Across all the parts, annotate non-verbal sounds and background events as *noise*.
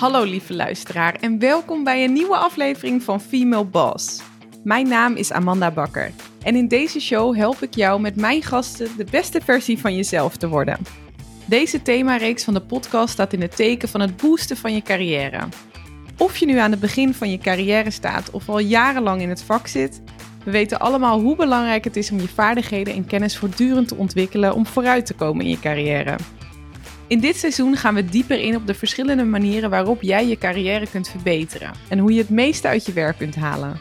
Hallo lieve luisteraar en welkom bij een nieuwe aflevering van Female Boss. Mijn naam is Amanda Bakker en in deze show help ik jou met mijn gasten de beste versie van jezelf te worden. Deze themareeks van de podcast staat in het teken van het boosten van je carrière. Of je nu aan het begin van je carrière staat of al jarenlang in het vak zit, we weten allemaal hoe belangrijk het is om je vaardigheden en kennis voortdurend te ontwikkelen om vooruit te komen in je carrière. In dit seizoen gaan we dieper in op de verschillende manieren waarop jij je carrière kunt verbeteren en hoe je het meeste uit je werk kunt halen.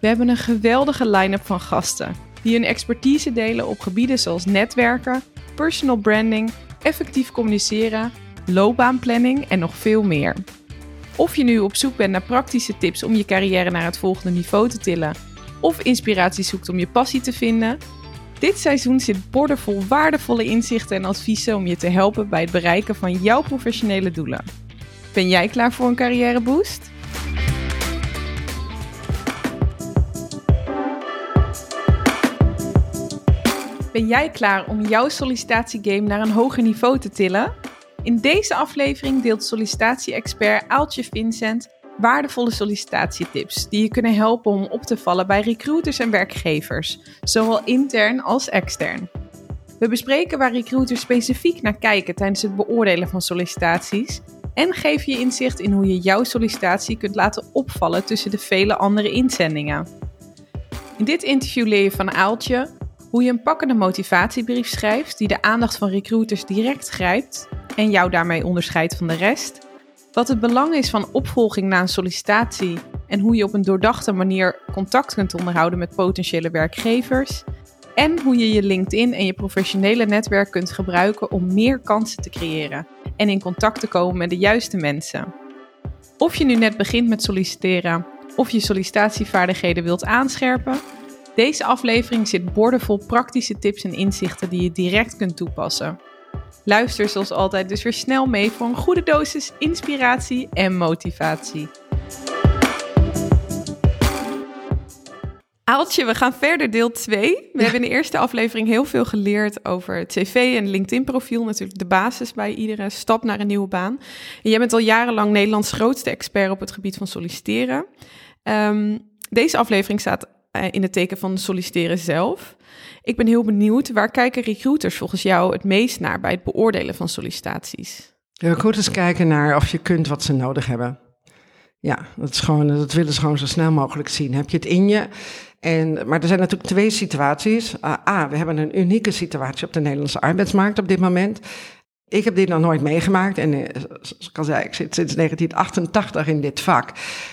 We hebben een geweldige line-up van gasten die hun expertise delen op gebieden zoals netwerken, personal branding, effectief communiceren, loopbaanplanning en nog veel meer. Of je nu op zoek bent naar praktische tips om je carrière naar het volgende niveau te tillen, of inspiratie zoekt om je passie te vinden, dit seizoen zit bordenvol waardevolle inzichten en adviezen om je te helpen bij het bereiken van jouw professionele doelen. Ben jij klaar voor een carrièreboost? Ben jij klaar om jouw sollicitatiegame naar een hoger niveau te tillen? In deze aflevering deelt sollicitatie-expert Aaltje Vincent waardevolle sollicitatietips die je kunnen helpen om op te vallen bij recruiters en werkgevers, zowel intern als extern. We bespreken waar recruiters specifiek naar kijken tijdens het beoordelen van sollicitaties en geven je inzicht in hoe je jouw sollicitatie kunt laten opvallen tussen de vele andere inzendingen. In dit interview leer je van Aaltje hoe je een pakkende motivatiebrief schrijft die de aandacht van recruiters direct grijpt en jou daarmee onderscheidt van de rest wat het belang is van opvolging na een sollicitatie en hoe je op een doordachte manier contact kunt onderhouden met potentiële werkgevers. En hoe je je LinkedIn en je professionele netwerk kunt gebruiken om meer kansen te creëren en in contact te komen met de juiste mensen. Of je nu net begint met solliciteren of je sollicitatievaardigheden wilt aanscherpen, deze aflevering zit boordevol praktische tips en inzichten die je direct kunt toepassen. Luister zoals altijd dus weer snel mee voor een goede dosis inspiratie en motivatie. Aaltje, we gaan verder deel 2. We hebben in de eerste aflevering heel veel geleerd over het cv en LinkedIn-profiel. Natuurlijk de basis bij iedere stap naar een nieuwe baan. En jij bent al jarenlang Nederlands grootste expert op het gebied van solliciteren. Um, deze aflevering staat uh, in het teken van solliciteren zelf. Ik ben heel benieuwd, waar kijken recruiters volgens jou het meest naar bij het beoordelen van sollicitaties? Recruiters kijken naar of je kunt wat ze nodig hebben. Ja, dat, is gewoon, dat willen ze gewoon zo snel mogelijk zien. Heb je het in je? En, maar er zijn natuurlijk twee situaties. Uh, A, we hebben een unieke situatie op de Nederlandse arbeidsmarkt op dit moment. Ik heb dit nog nooit meegemaakt. En uh, zoals ik al zei, ik zit sinds 1988 in dit vak.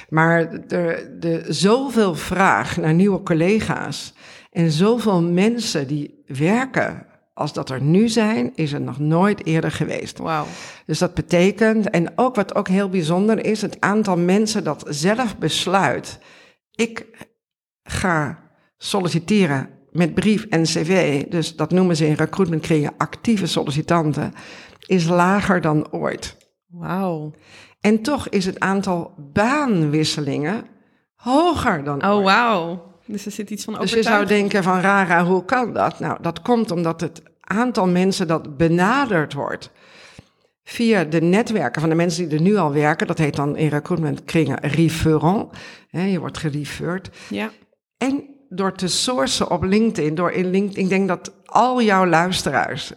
Maar de, zoveel vraag naar nieuwe collega's. En zoveel mensen die werken als dat er nu zijn, is er nog nooit eerder geweest. Wow. Dus dat betekent, en ook wat ook heel bijzonder is, het aantal mensen dat zelf besluit, ik ga solliciteren met brief en cv, dus dat noemen ze in recruitment actieve sollicitanten, is lager dan ooit. Wauw. En toch is het aantal baanwisselingen hoger dan oh, ooit. Oh, wauw. Dus er zit iets van Dus je zou denken van rara, hoe kan dat? Nou, dat komt omdat het aantal mensen dat benaderd wordt via de netwerken van de mensen die er nu al werken, dat heet dan in recruitment kringen referent. je wordt gereferred. Ja. En door te sourcen op LinkedIn, door in LinkedIn, ik denk dat al jouw luisteraars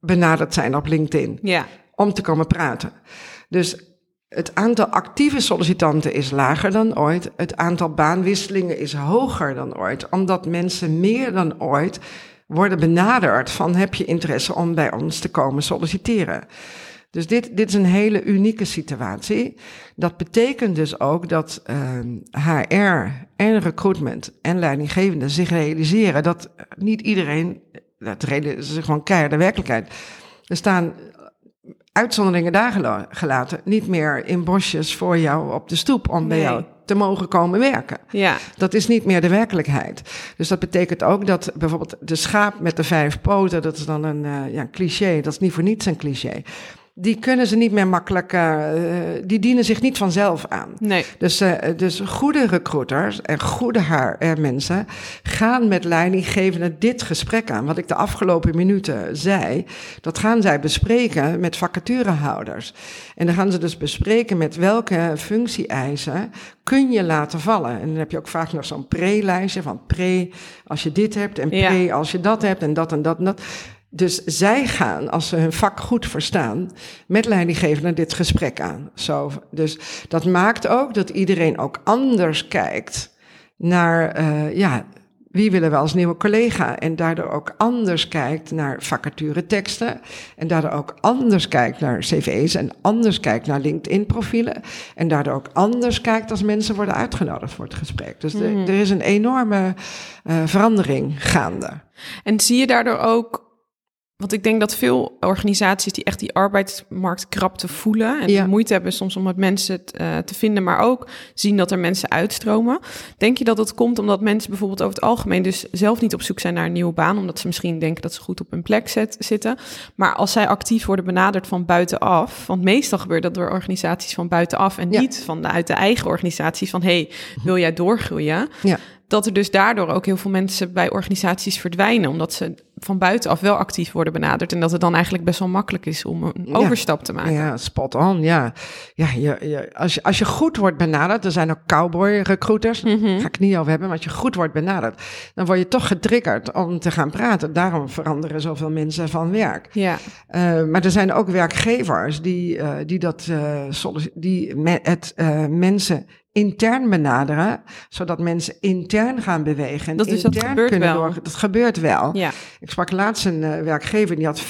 benaderd zijn op LinkedIn. Ja. Om te komen praten. Dus het aantal actieve sollicitanten is lager dan ooit. Het aantal baanwisselingen is hoger dan ooit. Omdat mensen meer dan ooit worden benaderd van heb je interesse om bij ons te komen solliciteren. Dus dit, dit is een hele unieke situatie. Dat betekent dus ook dat uh, ehm, HR en recruitment en leidinggevenden zich realiseren dat niet iedereen, dat is gewoon keiharde werkelijkheid. Er staan uitzonderingen daar gelaten, niet meer in bosjes voor jou op de stoep om bij jou te mogen komen werken. Ja. Dat is niet meer de werkelijkheid. Dus dat betekent ook dat bijvoorbeeld de schaap met de vijf poten, dat is dan een uh, ja, cliché, dat is niet voor niets een cliché. Die kunnen ze niet meer makkelijk, uh, die dienen zich niet vanzelf aan. Nee. Dus, uh, dus goede recruiters en goede HR-mensen gaan met leidinggevenden dit gesprek aan. Wat ik de afgelopen minuten zei, dat gaan zij bespreken met vacaturehouders. En dan gaan ze dus bespreken met welke functie-eisen kun je laten vallen. En dan heb je ook vaak nog zo'n pre-lijstje van pre als je dit hebt en pre ja. als je dat hebt en dat en dat en dat. Dus zij gaan, als ze hun vak goed verstaan, met leidinggevenden dit gesprek aan. Zo, dus dat maakt ook dat iedereen ook anders kijkt naar, uh, ja, wie willen we als nieuwe collega? En daardoor ook anders kijkt naar vacature teksten. En daardoor ook anders kijkt naar cv's en anders kijkt naar LinkedIn-profielen. En daardoor ook anders kijkt als mensen worden uitgenodigd voor het gesprek. Dus mm. er is een enorme uh, verandering gaande. En zie je daardoor ook want ik denk dat veel organisaties die echt die arbeidsmarktkrapte voelen en ja. moeite hebben soms om het mensen uh, te vinden, maar ook zien dat er mensen uitstromen. Denk je dat dat komt omdat mensen bijvoorbeeld over het algemeen dus zelf niet op zoek zijn naar een nieuwe baan, omdat ze misschien denken dat ze goed op hun plek zet, zitten. Maar als zij actief worden benaderd van buitenaf, want meestal gebeurt dat door organisaties van buitenaf en ja. niet van uit de eigen organisatie van hey, wil jij doorgroeien? Ja dat er dus daardoor ook heel veel mensen bij organisaties verdwijnen, omdat ze van buitenaf wel actief worden benaderd en dat het dan eigenlijk best wel makkelijk is om een overstap te maken. Ja, spot on, ja. ja je, je, als, je, als je goed wordt benaderd, er zijn ook cowboy recruiters, mm -hmm. ga ik niet over hebben, maar als je goed wordt benaderd, dan word je toch getriggerd om te gaan praten. Daarom veranderen zoveel mensen van werk. Ja. Uh, maar er zijn ook werkgevers die, uh, die, dat, uh, die me, het mensen intern benaderen, zodat mensen intern gaan bewegen. Dat, is, intern dat gebeurt kunnen wel. Door, dat gebeurt wel. Ja. Ik sprak laatst een uh, werkgever die had 25%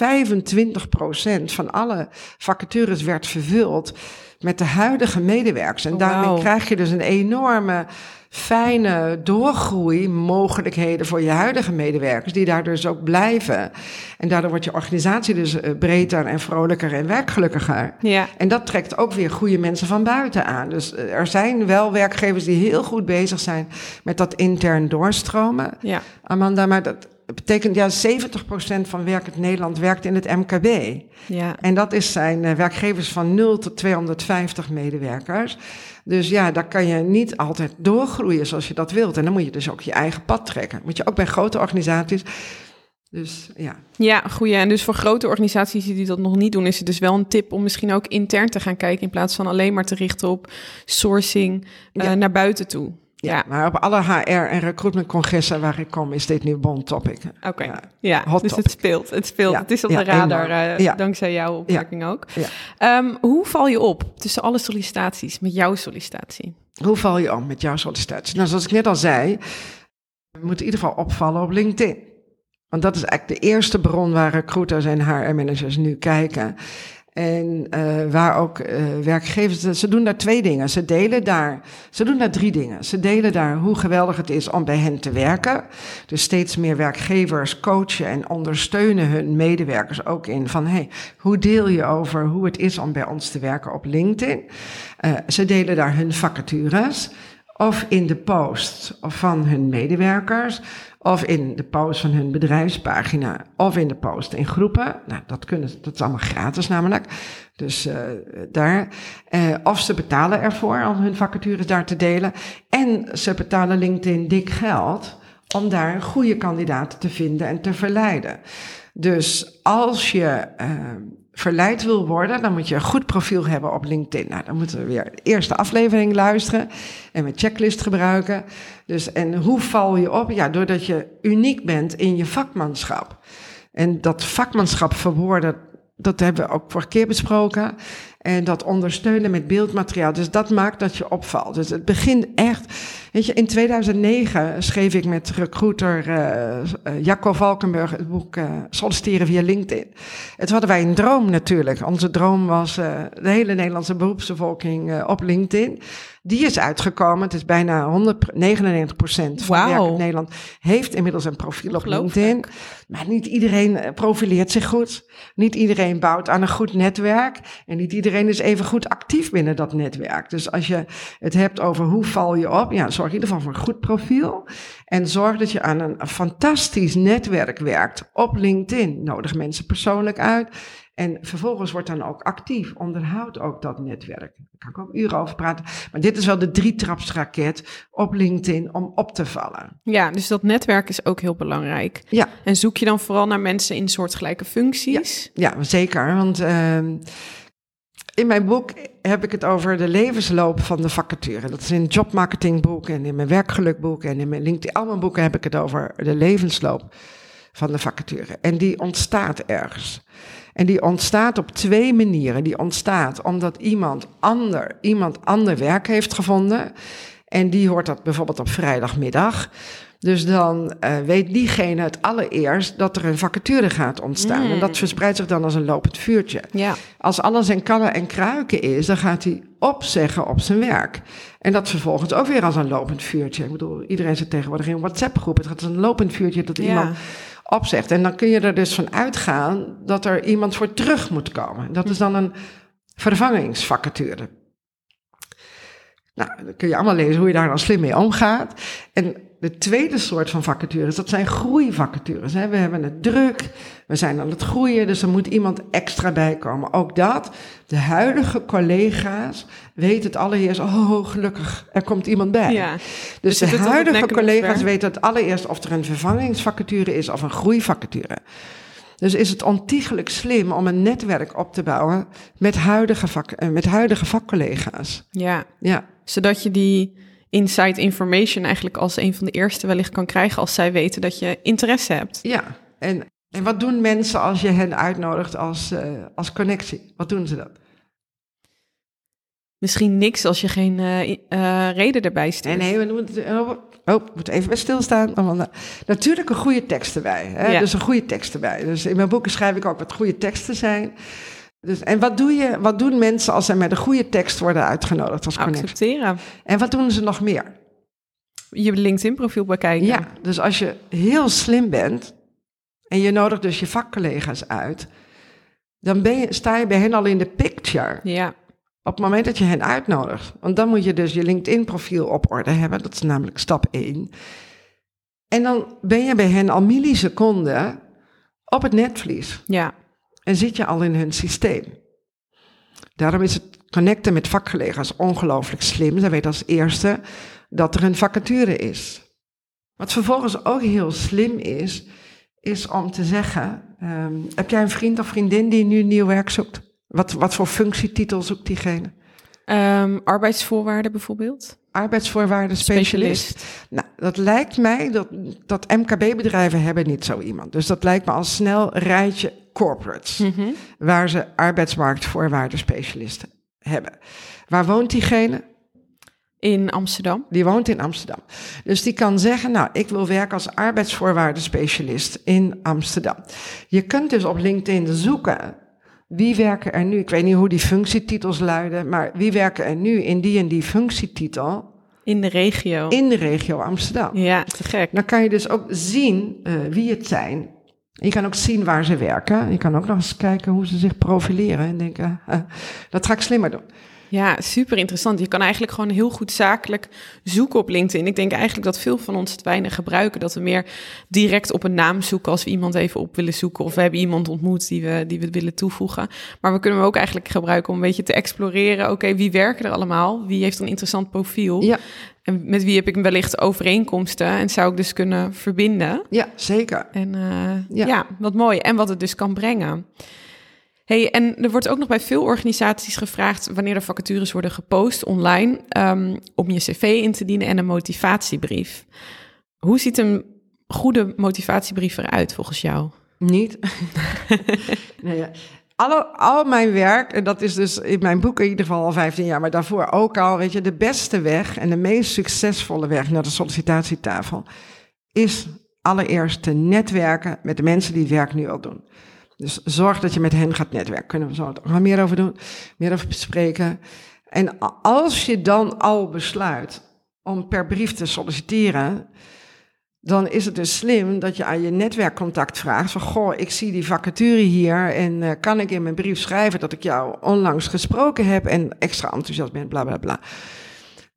van alle vacatures werd vervuld met de huidige medewerkers. En Oh, daarmee krijg je dus een enorme fijne doorgroeimogelijkheden voor je huidige medewerkers, die daar dus ook blijven. En daardoor wordt je organisatie dus uh, breder en vrolijker en werkgelukkiger. Ja. En dat trekt ook weer goede mensen van buiten aan. Dus uh, er zijn wel werkgevers die heel goed bezig zijn met dat intern doorstromen. Ja. Amanda, maar dat betekent ja, 70% van werkend Nederland werkt in het MKB. Ja. En dat is zijn uh, werkgevers van 0 tot 250 medewerkers. Dus ja, daar kan je niet altijd doorgroeien zoals je dat wilt. En dan moet je dus ook je eigen pad trekken. Moet je ook bij grote organisaties. Dus ja. Ja, goeie. En dus voor grote organisaties die dat nog niet doen, is het dus wel een tip om misschien ook intern te gaan kijken in plaats van alleen maar te richten op sourcing uh, Ja. naar buiten toe. Ja, maar op alle HR- en recruitmentcongressen waar ik kom, is dit nu bon topic. Oké, Ja. ja, dus het speelt. Het speelt. Ja, Het is op ja, de radar, eh, dankzij jouw opmerking ook. Ja. Ehm, hoe val je op tussen alle sollicitaties met jouw sollicitatie? Hoe val je om met jouw sollicitatie? Nou, zoals ik net al zei, we moeten in ieder geval opvallen op LinkedIn. Want dat is eigenlijk de eerste bron waar recruiters en HR-managers nu kijken. En uh, waar ook uh, werkgevers, ze doen daar twee dingen. Ze delen daar, ze doen daar drie dingen. Ze delen daar hoe geweldig het is om bij hen te werken. Dus steeds meer werkgevers coachen en ondersteunen hun medewerkers ook in van, hey, hoe deel je over hoe het is om bij ons te werken op LinkedIn? Uh, ze delen daar hun vacatures of in de post van hun medewerkers, of in de post van hun bedrijfspagina, of in de post in groepen. Nou, dat, kunnen, dat is allemaal gratis namelijk. Dus uh, daar. Uh, of ze betalen ervoor om hun vacatures daar te delen. En ze betalen LinkedIn dik geld om daar goede kandidaten te vinden en te verleiden. Dus als je uh, verleid wil worden, dan moet je een goed profiel hebben op LinkedIn. Nou, dan moeten we weer de eerste aflevering luisteren en mijn checklist gebruiken. Dus, en hoe val je op? Ja, doordat je uniek bent in je vakmanschap. En dat vakmanschap verwoorden, dat hebben we ook vorige keer besproken. En dat ondersteunen met beeldmateriaal. Dus dat maakt dat je opvalt. Dus het begint echt. Weet je, in 2009 schreef ik met recruiter uh, uh, Jacco Valkenburg het boek uh, Solliciteren via LinkedIn. Het hadden wij een droom natuurlijk. Onze droom was uh, de hele Nederlandse beroepsbevolking op LinkedIn. Die is uitgekomen. Het is bijna 199 procent van Wauw. werk in Nederland heeft inmiddels een profiel op LinkedIn. Maar niet iedereen profileert zich goed. Niet iedereen bouwt aan een goed netwerk. En niet iedereen iedereen is even goed actief binnen dat netwerk. Dus als je het hebt over hoe val je op, ja, zorg in ieder geval voor een goed profiel. En zorg dat je aan een fantastisch netwerk werkt op LinkedIn. Nodig mensen persoonlijk uit. En vervolgens wordt dan ook actief, onderhoud ook dat netwerk. Daar kan ik ook uren over praten. Maar dit is wel de drietrapsraket op LinkedIn om op te vallen. Ja, dus dat netwerk is ook heel belangrijk. Ja. En zoek je dan vooral naar mensen in soortgelijke functies? Ja, zeker. Want uh, in mijn boek heb ik het over de levensloop van de vacature. Dat is in jobmarketingboek en in mijn werkgelukboek en in mijn LinkedIn. Al boeken heb ik het over de levensloop van de vacature. En die ontstaat ergens. En die ontstaat op twee manieren. Die ontstaat omdat iemand ander, iemand ander werk heeft gevonden. En die hoort dat bijvoorbeeld op vrijdagmiddag. Dus dan uh, weet diegene het allereerst dat er een vacature gaat ontstaan. En dat verspreidt zich dan als een lopend vuurtje. Ja. Als alles in kannen en kruiken is, dan gaat hij opzeggen op zijn werk. En dat vervolgens ook weer als een lopend vuurtje. Ik bedoel, iedereen zit tegenwoordig in een WhatsApp-groep. Het gaat als een lopend vuurtje dat iemand opzegt. En dan kun je er dus van uitgaan dat er iemand voor terug moet komen. Dat is dan een vervangingsvacature. Nou, dan kun je allemaal lezen hoe je daar dan slim mee omgaat. En de tweede soort van vacatures, dat zijn groeivacatures. We hebben het druk, we zijn aan het groeien, dus er moet iemand extra bij komen. Ook dat, de huidige collega's weten het allereerst, oh gelukkig, er komt iemand bij. Ja. Dus, Dus de huidige collega's weten het allereerst of er een vervangingsvacature is of een groeivacature. Dus is het ontiegelijk slim om een netwerk op te bouwen met huidige, vak, eh, met huidige vakcollega's. ja, Ja. zodat je die inside information eigenlijk als een van de eerste wellicht kan krijgen als zij weten dat je interesse hebt. Ja, en, en wat doen mensen als je hen uitnodigt als, eh, als connectie? Wat doen ze dan? Misschien niks als je geen eh, eh, reden erbij Nee, stuurt. nee, we moeten, oh, oh, we moeten even bij stilstaan. Natuurlijk een goede tekst erbij. Hè? Ja. Dus een goede tekst erbij. Dus in mijn boeken schrijf ik ook wat goede teksten zijn. Dus, en wat, doe je, wat doen mensen als ze met een goede tekst worden uitgenodigd als connectie? Accepteren. En wat doen ze nog meer? Je LinkedIn-profiel bekijken. Ja, dus als je heel slim bent en je nodigt dus je vakcollega's uit, dan ben je, sta je bij hen al in de picture. Ja. Op het moment dat je hen uitnodigt. Want dan moet je dus je LinkedIn-profiel op orde hebben. Dat is namelijk stap 1. En dan ben je bij hen al milliseconden op het netvlies. ja. En zit je al in hun systeem. Daarom is het connecten met vakcollega's ongelooflijk slim. Zij weten als eerste dat er een vacature is. Wat vervolgens ook heel slim is, is om te zeggen: ehm, heb jij een vriend of vriendin die nu nieuw werk zoekt? Wat, wat voor functietitel zoekt diegene? Ehm, arbeidsvoorwaarden bijvoorbeeld. Arbeidsvoorwaarden specialist. Nou, dat lijkt mij dat, dat MKB-bedrijven hebben niet zo iemand. Dus dat lijkt me al snel rijtje corporates, Mhm. waar ze arbeidsmarktvoorwaarden specialisten hebben. Waar woont diegene? In Amsterdam. Die woont in Amsterdam. Dus die kan zeggen, nou, ik wil werken als arbeidsvoorwaarden specialist in Amsterdam. Je kunt dus op LinkedIn zoeken, wie werken er nu, ik weet niet hoe die functietitels luiden, maar wie werken er nu in die en die functietitel In de regio. in de regio Amsterdam. Ja, te gek. Dan kan je dus ook zien eh, wie het zijn. Je kan ook zien waar ze werken. Je kan ook nog eens kijken hoe ze zich profileren en denken, dat ga ik slimmer doen. Ja, super interessant. Je kan eigenlijk gewoon heel goed zakelijk zoeken op LinkedIn. Ik denk eigenlijk dat veel van ons het weinig gebruiken. Dat we meer direct op een naam zoeken als we iemand even op willen zoeken. Of we hebben iemand ontmoet die we, die we willen toevoegen. Maar we kunnen hem ook eigenlijk gebruiken om een beetje te exploreren. Oké, wie werken er allemaal? Wie heeft een interessant profiel? Ja, En met wie heb ik wellicht overeenkomsten? En zou ik dus kunnen verbinden? ja zeker. En eh, Ja. ja. wat mooi. En wat het dus kan brengen. Hey, en er wordt ook nog bij veel organisaties gevraagd wanneer er vacatures worden gepost online ehm, om je cv in te dienen en een motivatiebrief. Hoe ziet een goede motivatiebrief eruit volgens jou? Niet. *laughs* nee, ja. Alle, al mijn werk, en dat is dus in mijn boek in ieder geval al 15 jaar, maar daarvoor ook al, weet je, de beste weg en de meest succesvolle weg naar de sollicitatietafel is allereerst te netwerken met de mensen die het werk nu al doen. Dus zorg dat je met hen gaat netwerken. Kunnen we zo nog meer over doen, meer over bespreken. En als je dan al besluit om per brief te solliciteren, dan is het dus slim dat je aan je netwerkcontact vraagt van, goh, ik zie die vacature hier en uh, kan ik in mijn brief schrijven dat ik jou onlangs gesproken heb en extra enthousiast ben, bla bla bla.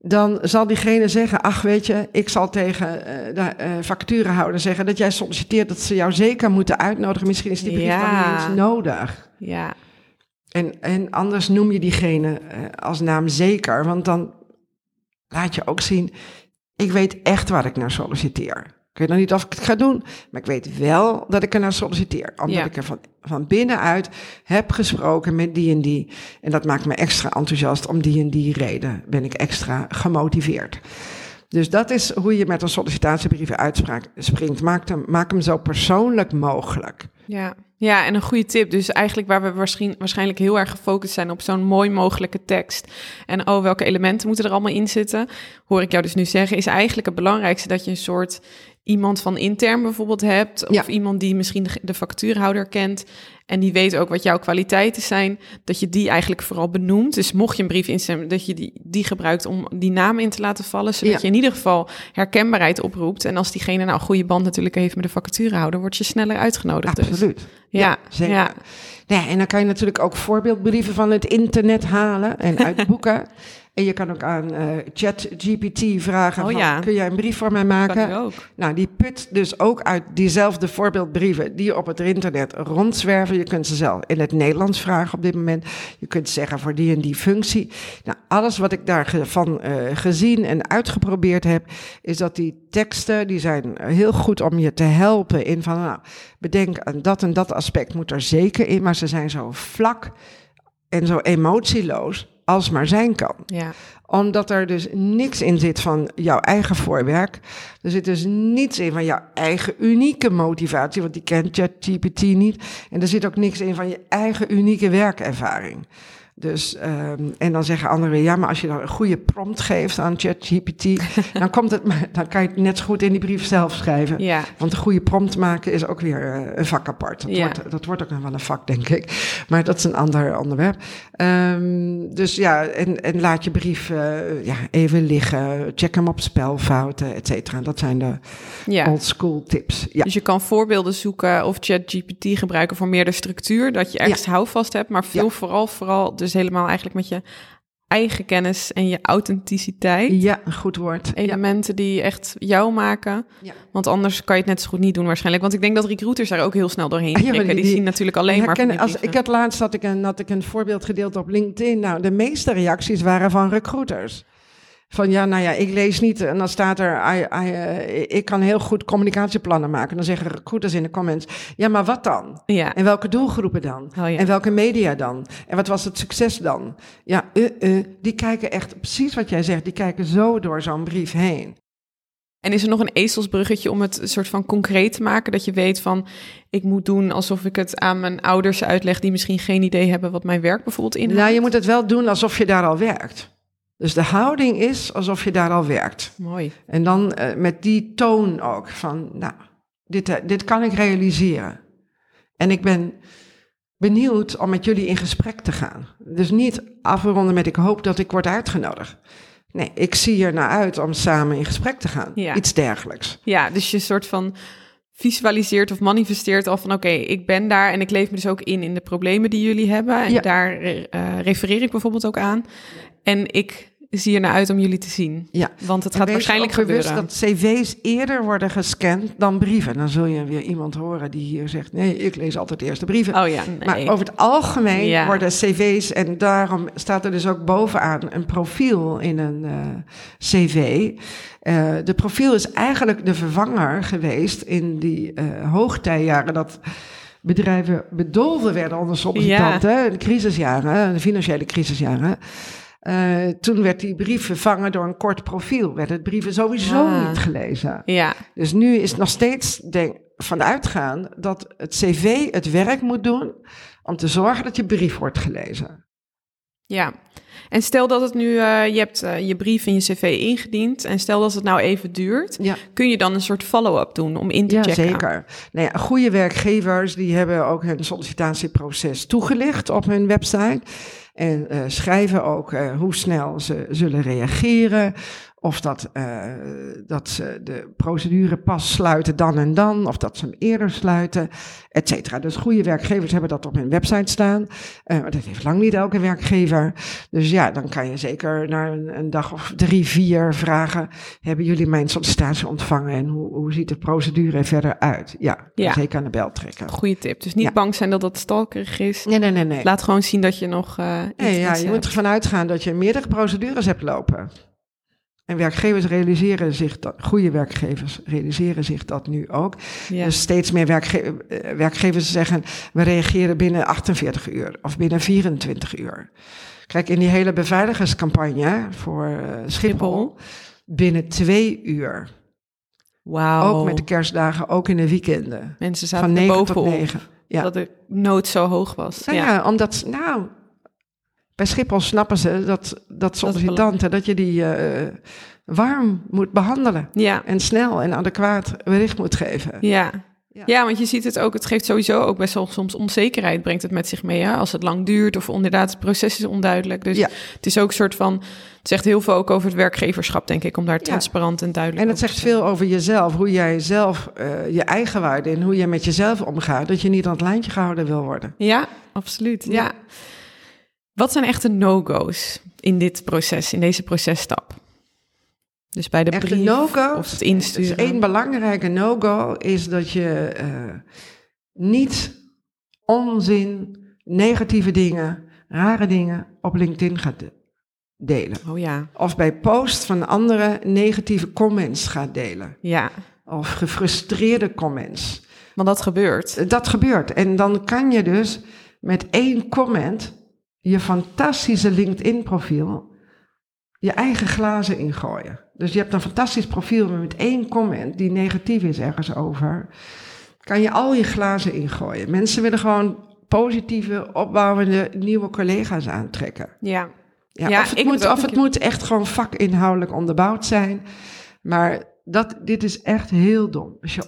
Dan zal diegene zeggen, ach weet je, ik zal tegen uh, de uh, vacaturehouder zeggen dat jij solliciteert dat ze jou zeker moeten uitnodigen. Misschien is die brief ja. dan niet eens nodig. Ja. En, en anders noem je diegene als naam zeker, want dan laat je ook zien, ik weet echt waar ik naar solliciteer. Ik weet nog niet of ik het ga doen, maar ik weet wel dat ik er naar solliciteer. Omdat ik er van, van binnenuit heb gesproken met die en die. En dat maakt me extra enthousiast. Om die en die reden ben ik extra gemotiveerd. Dus dat is hoe je met een sollicitatiebrief uitspringt. Maak hem, maak hem zo persoonlijk mogelijk. Ja. ja, en een goede tip. Dus eigenlijk waar we waarschijnlijk heel erg gefocust zijn op zo'n mooi mogelijke tekst. En oh, welke elementen moeten er allemaal in zitten? Hoor ik jou dus nu zeggen, is eigenlijk het belangrijkste dat je een soort iemand van intern bijvoorbeeld hebt. Of iemand die misschien de, de factuurhouder kent. En die weet ook wat jouw kwaliteiten zijn. Dat je die eigenlijk vooral benoemt. Dus mocht je een brief instemmen, dat je die, die gebruikt om die naam in te laten vallen. Zodat je in ieder geval herkenbaarheid oproept. En als diegene nou een goede band natuurlijk heeft met de vacaturehouder, word je sneller uitgenodigd. Dus. Absoluut. Dus. Ja, zeker. Ja. Ja, en dan kan je natuurlijk ook voorbeeldbrieven van het internet halen en *laughs* uitboeken. En je kan ook aan uh, ChatGPT vragen: oh, ja. kun jij een brief voor mij maken? ook. Nou, die put dus ook uit diezelfde voorbeeldbrieven die op het internet rondzwerven. Je kunt ze zelf in het Nederlands vragen op dit moment. Je kunt zeggen voor die en die functie. Nou, alles wat ik daarvan uh, gezien en uitgeprobeerd heb, is dat die teksten die zijn heel goed om je te helpen in van, nou, bedenk aan dat en dat aspect moet er zeker in, maar ze zijn zo vlak en zo emotieloos als maar zijn kan. Ja. Omdat er dus niks in zit van jouw eigen voorwerk. Er zit dus niets in van jouw eigen unieke motivatie, want die kent ChatGPT niet. En er zit ook niks in van je eigen unieke werkervaring. Dus, um, en dan zeggen anderen, ja, maar als je dan een goede prompt geeft aan ChatGPT, *laughs* dan, komt het, dan kan je het net zo goed in die brief zelf schrijven. Ja. Want een goede prompt maken is ook weer uh, een vak apart. Dat, ja. wordt, dat wordt ook nog wel een vak, denk ik. Maar dat is een ander onderwerp. Um, dus ja, en, en laat je brief uh, ja, even liggen. Check hem op spelfouten, et cetera. Dat zijn de ja. old school tips. Ja. Dus je kan voorbeelden zoeken of ChatGPT gebruiken voor meer de structuur, dat je ergens houvast hebt, maar veel vooral, vooral dus helemaal eigenlijk met je eigen kennis en je authenticiteit. Ja, een goed woord. Elementen die echt jou maken. Ja. Want anders kan je het net zo goed niet doen waarschijnlijk. Want ik denk dat recruiters daar ook heel snel doorheen ja, die, die, zien natuurlijk alleen maar als, Ik had laatst had ik, een, had ik een voorbeeld gedeeld op LinkedIn. Nou, de meeste reacties waren van recruiters. Van ja, nou ja, ik lees niet. En dan staat er, I, I, uh, ik kan heel goed communicatieplannen maken. Dan zeggen recruiters in de comments, ja, maar wat dan? Ja. En welke doelgroepen dan? Oh, ja. En welke media dan? En wat was het succes dan? Ja, uh, uh, die kijken echt, precies wat jij zegt, die kijken zo door zo'n brief heen. En is er nog een ezelsbruggetje om het soort van concreet te maken? Dat je weet van, ik moet doen alsof ik het aan mijn ouders uitleg... die misschien geen idee hebben wat mijn werk bijvoorbeeld inhoudt? Nou, je moet het wel doen alsof je daar al werkt. Dus de houding is alsof je daar al werkt. Mooi. En dan uh, met die toon ook van, nou, dit, uh, dit kan ik realiseren. En ik ben benieuwd om met jullie in gesprek te gaan. Dus niet afronden met ik hoop dat ik word uitgenodigd. Nee, ik zie er naar uit om samen in gesprek te gaan. Ja. Iets dergelijks. Ja, dus je soort van visualiseert of manifesteert al van oké, okay, ik ben daar en ik leef me dus ook in in de problemen die jullie hebben. En ja. daar uh, refereer ik bijvoorbeeld ook aan. En ik zie er naar uit om jullie te zien. Ja. Want het gaat waarschijnlijk gebeuren. dat cv's eerder worden gescand dan brieven. Dan zul je weer iemand horen die hier zegt... nee, ik lees altijd eerst de brieven. Oh ja, nee. Maar over het algemeen ja. worden cv's... en daarom staat er dus ook bovenaan een profiel in een uh, cv... Uh, de profiel is eigenlijk de vervanger geweest in die uh, hoogtijjaren dat bedrijven bedolven werden onder sollicitanten, ja. de crisisjaren, de financiële crisisjaren. Uh, toen werd die brief vervangen door een kort profiel. Werd het brieven sowieso ah. niet gelezen. Ja. Dus nu is het nog steeds denk, vanuitgaan dat het cv het werk moet doen om te zorgen dat je brief wordt gelezen. Ja, en stel dat het nu, uh, je hebt uh, je brief en je cv ingediend. En stel dat het nou even duurt. Ja. Kun je dan een soort follow-up doen om in te ja, checken? Zeker. Nou ja, goede werkgevers die hebben ook hun sollicitatieproces toegelicht op hun website. En uh, schrijven ook uh, hoe snel ze zullen reageren. Of dat, uh, dat ze de procedure pas sluiten dan en dan, of dat ze hem eerder sluiten, et cetera. Dus goede werkgevers hebben dat op hun website staan. Uh, maar dat heeft lang niet elke werkgever. Dus ja, dan kan je zeker na een, een, dag of drie, vier vragen: Hebben jullie mijn sollicitatie ontvangen en hoe, hoe ziet de procedure er verder uit? Ja, ja. zeker aan de bel trekken. Goeie tip. Dus niet bang zijn dat dat stalkerig is. Nee, nee, nee. nee. Laat gewoon zien dat je nog. Uh, nee, ja, je moet ervan uitgaan dat je meerdere procedures hebt lopen. En werkgevers realiseren zich dat, goede werkgevers realiseren zich dat nu ook. Dus steeds meer werkge eh, werkgevers zeggen, we reageren binnen 48 uur of binnen 24 uur. Kijk, in die hele beveiligerscampagne voor uh, Schiphol, binnen twee uur. Wauw. Ook met de kerstdagen, ook in de weekenden. Mensen zaten van 9 tot 9. Ja. Dat de nood zo hoog was. Nou ja, omdat, nou, bij Schiphol snappen ze dat, dat sollicitanten, dat, dat je die uh, warm moet behandelen. Ja. En snel en adequaat bericht moet geven. Ja. ja. Ja. want je ziet het ook, het geeft sowieso ook best wel soms onzekerheid, brengt het met zich mee. Hè? Als het lang duurt of inderdaad het proces is onduidelijk. Dus ja. het is ook een soort van, het zegt heel veel ook over het werkgeverschap, denk ik, om daar transparant en duidelijk En het zegt veel over jezelf, hoe jij zelf, uh, je eigen waarde en hoe je met jezelf omgaat. Dat je niet aan het lijntje gehouden wil worden. Ja, absoluut. ja. Wat zijn echte no-go's in dit proces, in deze processtap? Dus bij de echte brief no of het insturen. Dus één belangrijke no-go is dat je uh, niet onzin, negatieve dingen, rare dingen op LinkedIn gaat delen. Oh ja. Of bij post van anderen negatieve comments gaat delen. Ja. Of gefrustreerde comments. Want dat gebeurt. Dat gebeurt. En dan kan je dus met één comment je fantastische LinkedIn-profiel je eigen glazen ingooien. Dus je hebt een fantastisch profiel met één comment die negatief is ergens over. Kan je al je glazen ingooien. Mensen willen gewoon positieve, opbouwende, nieuwe collega's aantrekken. Ja. Ja, of het, moet, of het moet echt gewoon vakinhoudelijk onderbouwd zijn. Maar dat, dit is echt heel dom. Als je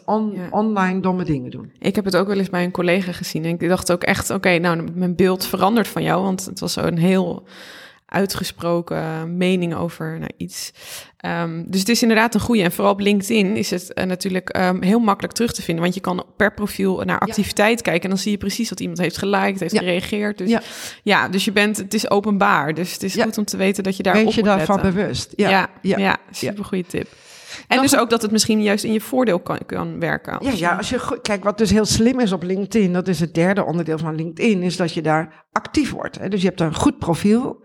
online domme dingen doet. Ik heb het ook wel eens bij een collega gezien. En ik dacht ook echt, oké, nou, mijn beeld verandert van jou. Want het was zo'n heel uitgesproken mening over nou, iets. Um, dus het is inderdaad een goede. En vooral op LinkedIn is het uh, natuurlijk um, heel makkelijk terug te vinden. Want je kan per profiel naar activiteit kijken. En dan zie je precies wat iemand heeft geliked, heeft gereageerd. Dus ja. ja. dus je bent, het is openbaar. Dus het is goed om te weten dat je daar Weet je daarvan bewust. Ja, ja, ja. super goede tip. En dus ook dat het misschien juist in je voordeel kan, kan werken. Ja, ja, als je kijk, wat dus heel slim is op LinkedIn, dat is het derde onderdeel van LinkedIn, is dat je daar actief wordt. Hè? Dus je hebt een goed profiel.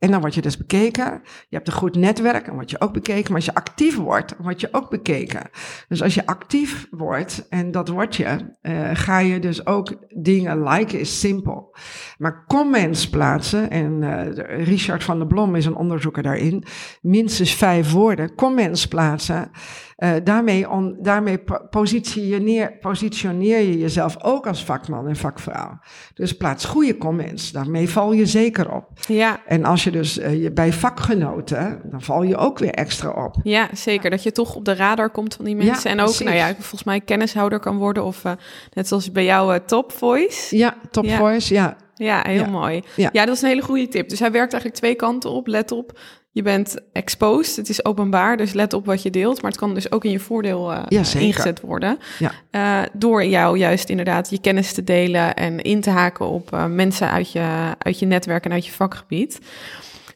En dan word je dus bekeken. Je hebt een goed netwerk, dan word je ook bekeken. Maar als je actief wordt, word je ook bekeken. Dus als je actief wordt, en dat word je, uh, ga je dus ook dingen liken, is simpel. Maar comments plaatsen, en uh, Richard van der Blom is een onderzoeker daarin, minstens vijf woorden, comments plaatsen. Uh, daarmee on, daarmee positioneer, positioneer je jezelf ook als vakman en vakvrouw. Dus plaats goede comments, daarmee val je zeker op. Ja. En als je dus uh, je bij vakgenoten, dan val je ook weer extra op. Ja, zeker. Dat je toch op de radar komt van die mensen. Ja, en ook, precies. nou ja, volgens mij kennishouder kan worden. Of uh, net zoals bij jou Top Voice. Ja, Top ja. Voice, ja. Ja, heel mooi. Ja. ja, dat is een hele goede tip. Dus hij werkt eigenlijk twee kanten op. Let op, je bent exposed, het is openbaar, dus let op wat je deelt. Maar het kan dus ook in je voordeel uh, ja, ingezet worden. Ja. Uh, door jou juist inderdaad je kennis te delen en in te haken op uh, mensen uit je, uit je netwerk en uit je vakgebied.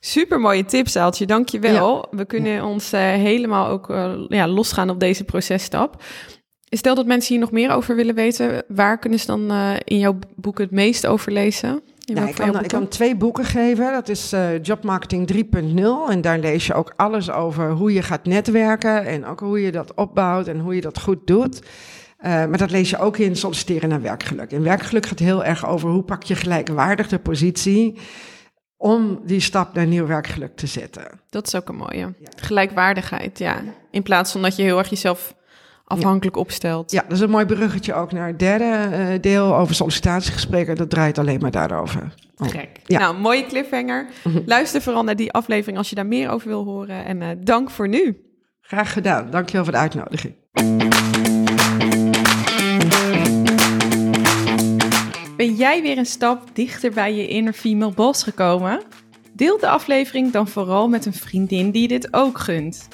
Super mooie tips, Aaltje. Dank je wel. We kunnen ons helemaal ook ja, losgaan op deze processtap. Stel dat mensen hier nog meer over willen weten, waar kunnen ze dan in jouw boek het meest over lezen? Nou, ik, kan, ik kan twee boeken geven. Dat is uh, Jobmarketing 3.0. En daar lees je ook alles over hoe je gaat netwerken. En ook hoe je dat opbouwt en hoe je dat goed doet. Uh, maar dat lees je ook in solliciteren naar werkgeluk. En werkgeluk gaat heel erg over hoe pak je gelijkwaardig de positie om die stap naar nieuw werkgeluk te zetten. Dat is ook een mooie. Ja. Gelijkwaardigheid, ja. In plaats van dat je heel erg jezelf afhankelijk opstelt. Ja, dat is een mooi bruggetje ook naar het derde uh, deel over sollicitatiegesprekken. Dat draait alleen maar daarover. Oh. Ja. Nou, mooie cliffhanger. Luister vooral naar die aflevering als je daar meer over wil horen. En uh, dank voor nu. Graag gedaan. Dankjewel voor de uitnodiging. Ben jij weer een stap dichter bij je inner female boss gekomen? Deel de aflevering dan vooral met een vriendin die dit ook gunt.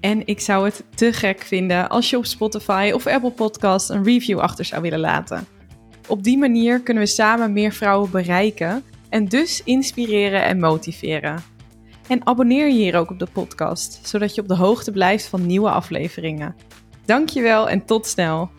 En ik zou het te gek vinden als je op Spotify of Apple Podcast een review achter zou willen laten. Op die manier kunnen we samen meer vrouwen bereiken en dus inspireren en motiveren. En abonneer je hier ook op de podcast, zodat je op de hoogte blijft van nieuwe afleveringen. Dankjewel en tot snel!